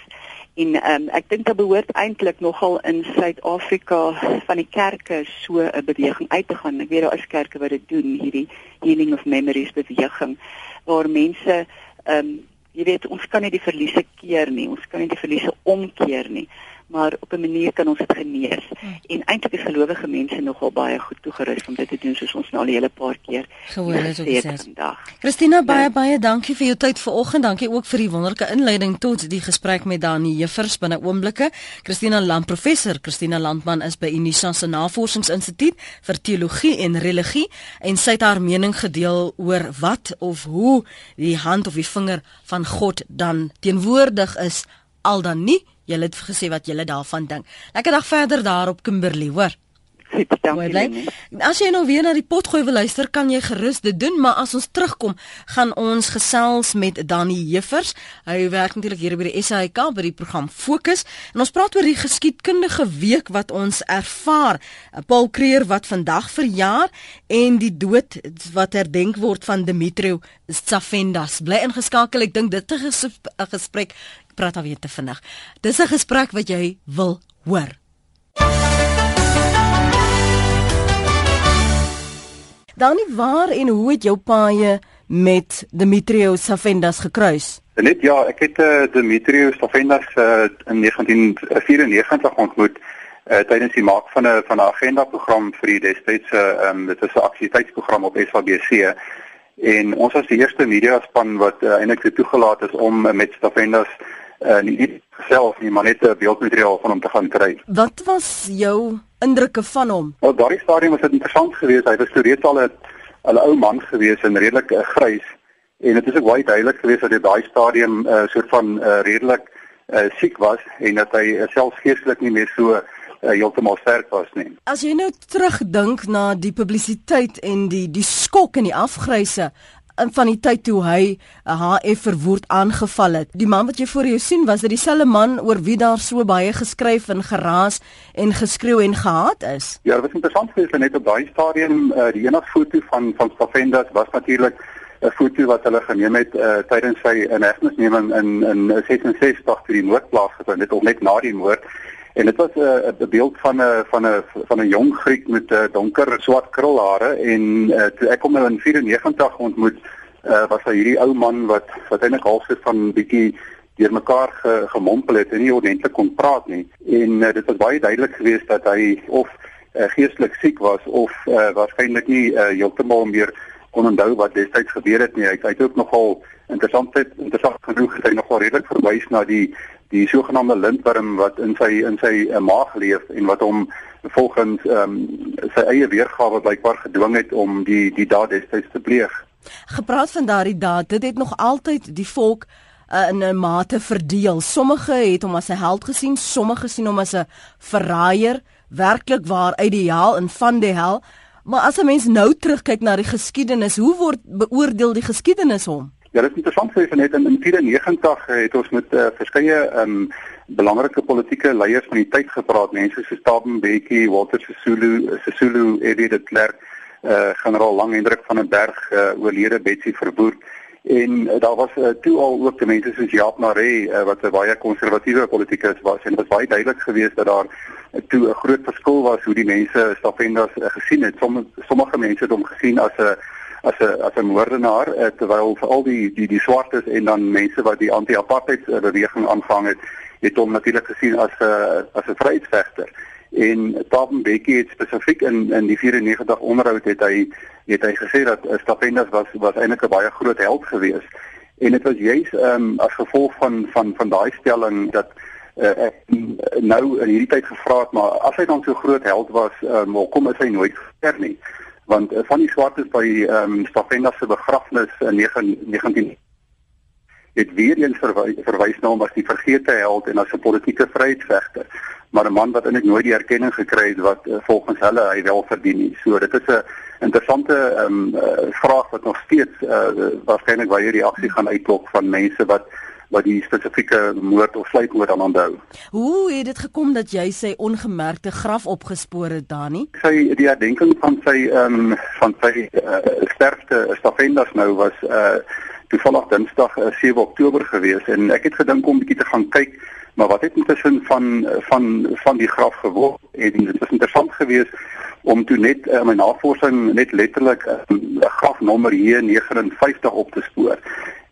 Speaker 2: En ehm um, ek dink dit behoort eintlik nogal in Suid-Afrika van die kerke so 'n beweging uit te gaan. Ek weet daar is kerke wat dit doen, hierdie healing of memories beweging waar mense ehm um, jy weet ons kan nie die verliese keer nie, ons kan nie die verliese omkeer nie maar op 'n manier kan ons dit genees. Hmm. En eintlik is gelowige mense nogal baie goed toegerus om dit te doen soos ons nou al 'n hele paar keer
Speaker 1: gehoor het op vandag. Christina baie ja. baie dankie vir jou tyd vanoggend. Dankie ook vir die wonderlike inleiding tot die gesprek met Dani Juffers binne oomblikke. Christina Land professor Christina Landman is by Unisa se Navorsingsinstituut vir teologie en religie en sy het haar mening gedeel oor wat of hoe die hand of die vinger van God dan teenwoordig is al dan nie Julle het gesê wat julle daarvan dink. Lekker dag verder daar op Kimberley, hoor.
Speaker 2: Dankie.
Speaker 1: As jy nou weer na die potgooi wil luister, kan jy gerus dit doen, maar as ons terugkom, gaan ons gesels met Danny Jeffers. Hy werk natuurlik hier by die SAIK by die program Fokus en ons praat oor die geskiedkundige week wat ons ervaar. Paul Creer wat vandag verjaar en die dood wat herdenk word van Dimitrio Tsafendas. Bly ingeskakel, ek dink dit is 'n gesprek praat alweer te vinnig. Dis 'n gesprek wat jy wil hoor. Dan waar en hoe het jou paie met Dimitrios Safendas gekruis?
Speaker 12: Net ja, ek het uh, Dimitrios Safendas uh, in 1994 ontmoet uh, tydens die maak van 'n van 'n agenda program vir die destydse uh, um, dit is 'n aktiwiteitsprogram op SABC en ons was die eerste media span wat uh, eintlik toegelaat is om uh, met Safendas uh, nie self nie, maar net 'n beeldmateriaal van hom te gaan kry.
Speaker 1: Wat was jou indrukke van hom?
Speaker 12: Op daardie stadium was dit interessant geweest. Hy was reeds al 'n 'n ou man geweest en redelik uh, grys en dit is ook baie duidelik geweest dat hy daai stadium 'n uh, soort van uh, redelik uh, siek was en dat hy uh, selfs geestelik nie meer so uh, heeltemal sterk was nie.
Speaker 1: As jy nou terugdink na die publisiteit en die die skok en die afgryse van die tyd toe hy HF verwoord aangeval het. Die man wat jy voor jou sien, was dit dieselfde man oor wie daar so baie geskryf en geraas en geskreeu en gehaat is?
Speaker 12: Ja, wat interessant is, net op daai stadium uh, die enigste foto van van Stafendas was natuurlik 'n foto wat hulle geneem het uh, tydens sy inhegtenisneming in in 66 toe die moord plaasgevind het of net na die moord en dit was 'n uh, 'n beeld van 'n van 'n van 'n jong Griek met 'n uh, donker swart krulhare en uh, toe ek hom nou in 94 ontmoet uh, was hy hierdie ou man wat wat eintlik half so van bietjie deur mekaar ge, gemompel het en nie ordentlik kon praat nie. En uh, dit was baie duidelik geweest dat hy of uh, geestelik siek was of uh, waarskynlik nie uh, heeltemal meer kon onthou wat destyds gebeur het nie. Hy het ook nogal interessant het interessant genoeg het hy nogal redelik verwys na die die sogenaamde lintworm wat in sy in sy uh, maag leef en wat hom volgens ehm um, sy eie weergawe blykbaar gedwing het om die die daad destyds te pleeg.
Speaker 1: Gepraat van daardie daad, dit het nog altyd die volk uh, in 'n mate verdeel. Sommige het hom as 'n held gesien, sommige sien hom as 'n verraaier, werklik waar uit die hel en van die hel. Maar as 'n mens nou terugkyk na die geskiedenis, hoe word beoordeel die geskiedenis hom?
Speaker 12: Ja, dit is interessant vir my net in 94 het ons met uh, verskeie um belangrike politieke leiers van die tyd gepraat, mense soos Thabo Mbeki, Walter Sisulu, Sisulu, Eddie de Klerk, uh, generaal Langhendrik van den Berg, uh, oorlede Betsy Verwoerd en uh, daar was uh, toe al ook mense soos Jaap Maree uh, wat 'n baie konservatiewe politikus was. En dit was baie duidelik geweest dat daar toe 'n groot verskil was hoe die mense Staffendas uh, gesien het. Sommige sommige mense het hom gesien as 'n as 'n as 'n moordenaar uh, terwyl vir al die die die swartes en dan mense wat die anti-apartheid beweging aanvang het, het hom natuurlik gesien as 'n as 'n vryheidsvegter. En Taben Bekkie het spesifiek in in die 94 onderhoud het hy het hy gesê dat Staffendas was was eintlik 'n baie groot held geweest. En dit was juis ehm um, as gevolg van van van daai stelling dat uh, ek nou in hierdie tyd gevra het maar as hy dan so groot held was, um, hoekom is hy nooit gesterf nie? Want uh, van die swartes by ehm um, Staffenda se begrafnis in 19 het weer eens verwy, verwys na hom as die vergete held en as 'n politieke vryheidsvegter maar 'n man wat eintlik nooit die erkenning gekry het wat uh, volgens hulle hy wel verdien nie. So dit is 'n interessante ehm um, uh, vraag wat nog steeds uh, waarskynlik baie reaksie gaan uitlok van mense wat wat die spesifieke moord of sluipmoord aan onthou.
Speaker 1: Hoe het dit gekom dat jy sy ongemerkte graf opgespoor het, Dani?
Speaker 12: Sy die herdenking van sy ehm um, van sy uh, sterfte Stafendas nou was uh toevallig Dinsdag uh, 7 Oktober gewees en ek het gedink om bietjie te gaan kyk maar wat het intussen van van van die graf geword en dit was interessant geweest om toe net uh, my navorsing net letterlik 'n uh, grafnommer hier 59 op te spoor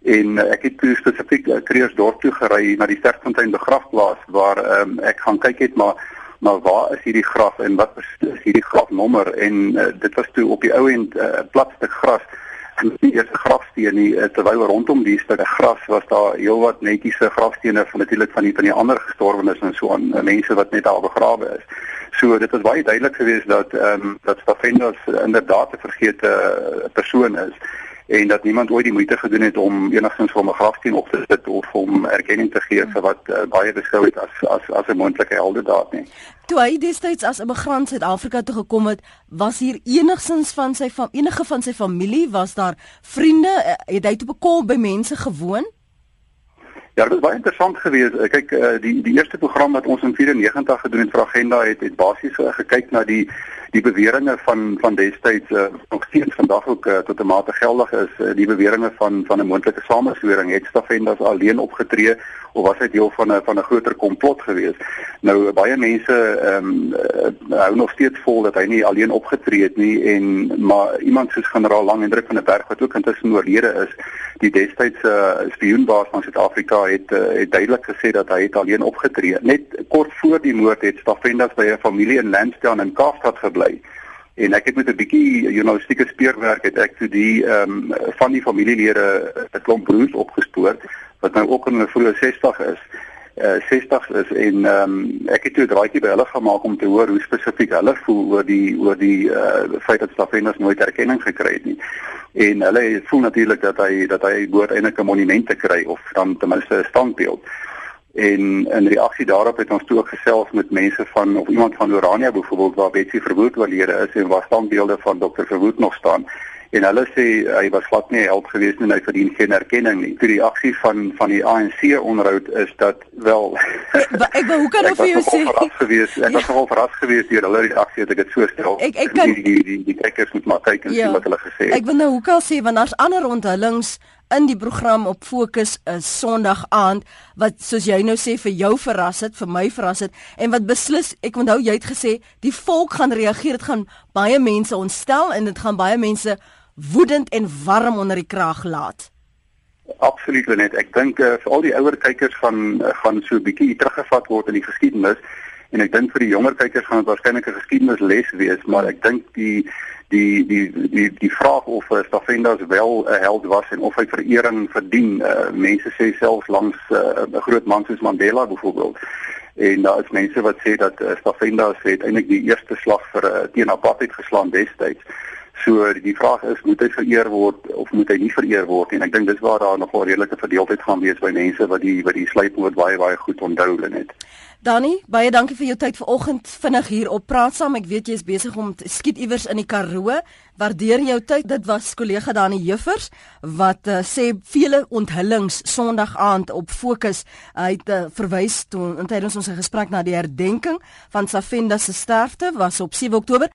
Speaker 12: en uh, ek het toe spesifiek uh, Kreersdorp toe gery na die Sterkfontein begrafplaas waar um, ek gaan kyk het maar maar waar is hierdie graf en wat is hierdie grafnommer en uh, dit was toe op die ou end 'n uh, plat stuk gras en die eerste grafsteen nie uh, terwyl rondom die stuk gras was daar heelwat netjiese grafstene van natuurlik van die van die ander gestorwenes en so aan uh, mense wat net daar begrawe is. So dit was baie duidelik geweest dat ehm um, dat Stafendas inderdaad 'n vergete uh, persoon is en dat niemand ooit die moeite gedoen het om enigstens vir 'n grafsteen op te sit of om erkenning te gee vir wat uh, baie beskou het as as as 'n moontlike heldedaad nie.
Speaker 1: Toe hy destyds as 'n immigrant Suid-Afrika toe gekom het, was hier enigstens van sy van enige van sy familie, was daar vriende, uh, het hy toe bekom by mense gewoon?
Speaker 12: Ja, dit was baie interessant geweest. Eh, kyk, die die eerste program wat ons in 94 gedoen het vir agenda het het basies gekyk na die die beweringe van van destyds uh, nog steeds vandag ook uh, tot 'n mate geldig is uh, die beweringe van van 'n moontlike sameswering het Staffendas alleen opgetree of was hy deel van 'n van 'n groter komplot geweest? Nou baie mense ehm um, hou nog steeds vol dat hy nie alleen opgetree het nie en maar iemand soos generaal Langhendrik van der Berg wat ook intussen oorlede is die destydse uh, spioenbaas van Suid-Afrika het uh, het duidelik gesê dat hy het alleen opgetree. Net kort voor die moord het Staffendas by 'n familie in Lansdowne in Kaapstad gebly. Bly. En ek het met 'n bietjie journalistieke speurwerk het ek toe die ehm um, van die familielede 'n klomp broers opgespoor wat nou ook in hulle vroeë 60 is. Uh eh, 60 is en ehm um, ek het toe 'n draaitjie by hulle gemaak om te hoor hoe spesifiek hulle voel oor die oor die uh feit dat Stafenus nooit erkenning gekry het nie. En hulle voel natuurlik dat hy dat hy behoort eintlik 'n monument te kry of dan ten minste 'n standbeeld. En in reaksie daarop het ons toe ook gesels met mense van of iemand van Orania byvoorbeeld waar Betsy Verwoerd oorlede is en waar standbeelde van Dr. Verwoerd nog staan. En hulle sê hy was glad nie held gewees nie en hy verdien geen erkenning nie. Die reaksie van van die ANC onderhoud is dat wel [LAUGHS]
Speaker 1: Ek wou hoe kan ek vir jou sê?
Speaker 12: Gewees, ek was ja. nogal verras geweest deur hulle reaksie dat ek dit so stel.
Speaker 1: Ek ek kan
Speaker 12: die die die, die kykers moet maar kyk en ja. sien wat hulle gesê het.
Speaker 1: Ek wil nou hoe kan sê want daar's ander onthullings in die program op fokus is Sondag aand wat soos jy nou sê vir jou verras het, vir my verras het en wat beslis ek onthou jy het gesê die volk gaan reageer, dit gaan baie mense ontstel en dit gaan baie mense woedend en warm onder die kraag laat.
Speaker 12: Absoluut net. Ek dink uh, vir al die ouer kykers van uh, gaan so 'n bietjie teruggevat word in die geskiedenis en ek dink vir die jonger kykers gaan dit waarskynlik 'n geskiedenisles wees, maar ek dink die die die die die vraag of uh, Stavendas wel 'n uh, held was en of hy verering verdien. Uh, mense sê selfs langs 'n uh, groot man soos Mandela byvoorbeeld. En daar is mense wat sê dat uh, Stavendas het eintlik die eerste slag vir uh, teen apartheid geslaan destyds. So die vraag is moet hy vereer word of moet hy nie vereer word en ek dink dis waar daar nogal redelike verdeeldheid gaan wees by mense wat die wat die sluipwoord baie baie goed onthou net.
Speaker 1: Danny, baie dankie vir jou tyd vanoggend vinnig hier op praat saam. Ek weet jy is besig om skiet iewers in die Karoo. Waardeer jou tyd. Dit was kollega Dani Juffers wat uh, sê vele onthullings Sondag aand op fokus. Hy het uh, verwys toe tydens ons gesprek na die herdenking van Safenda se sterfte was op 7 Oktober.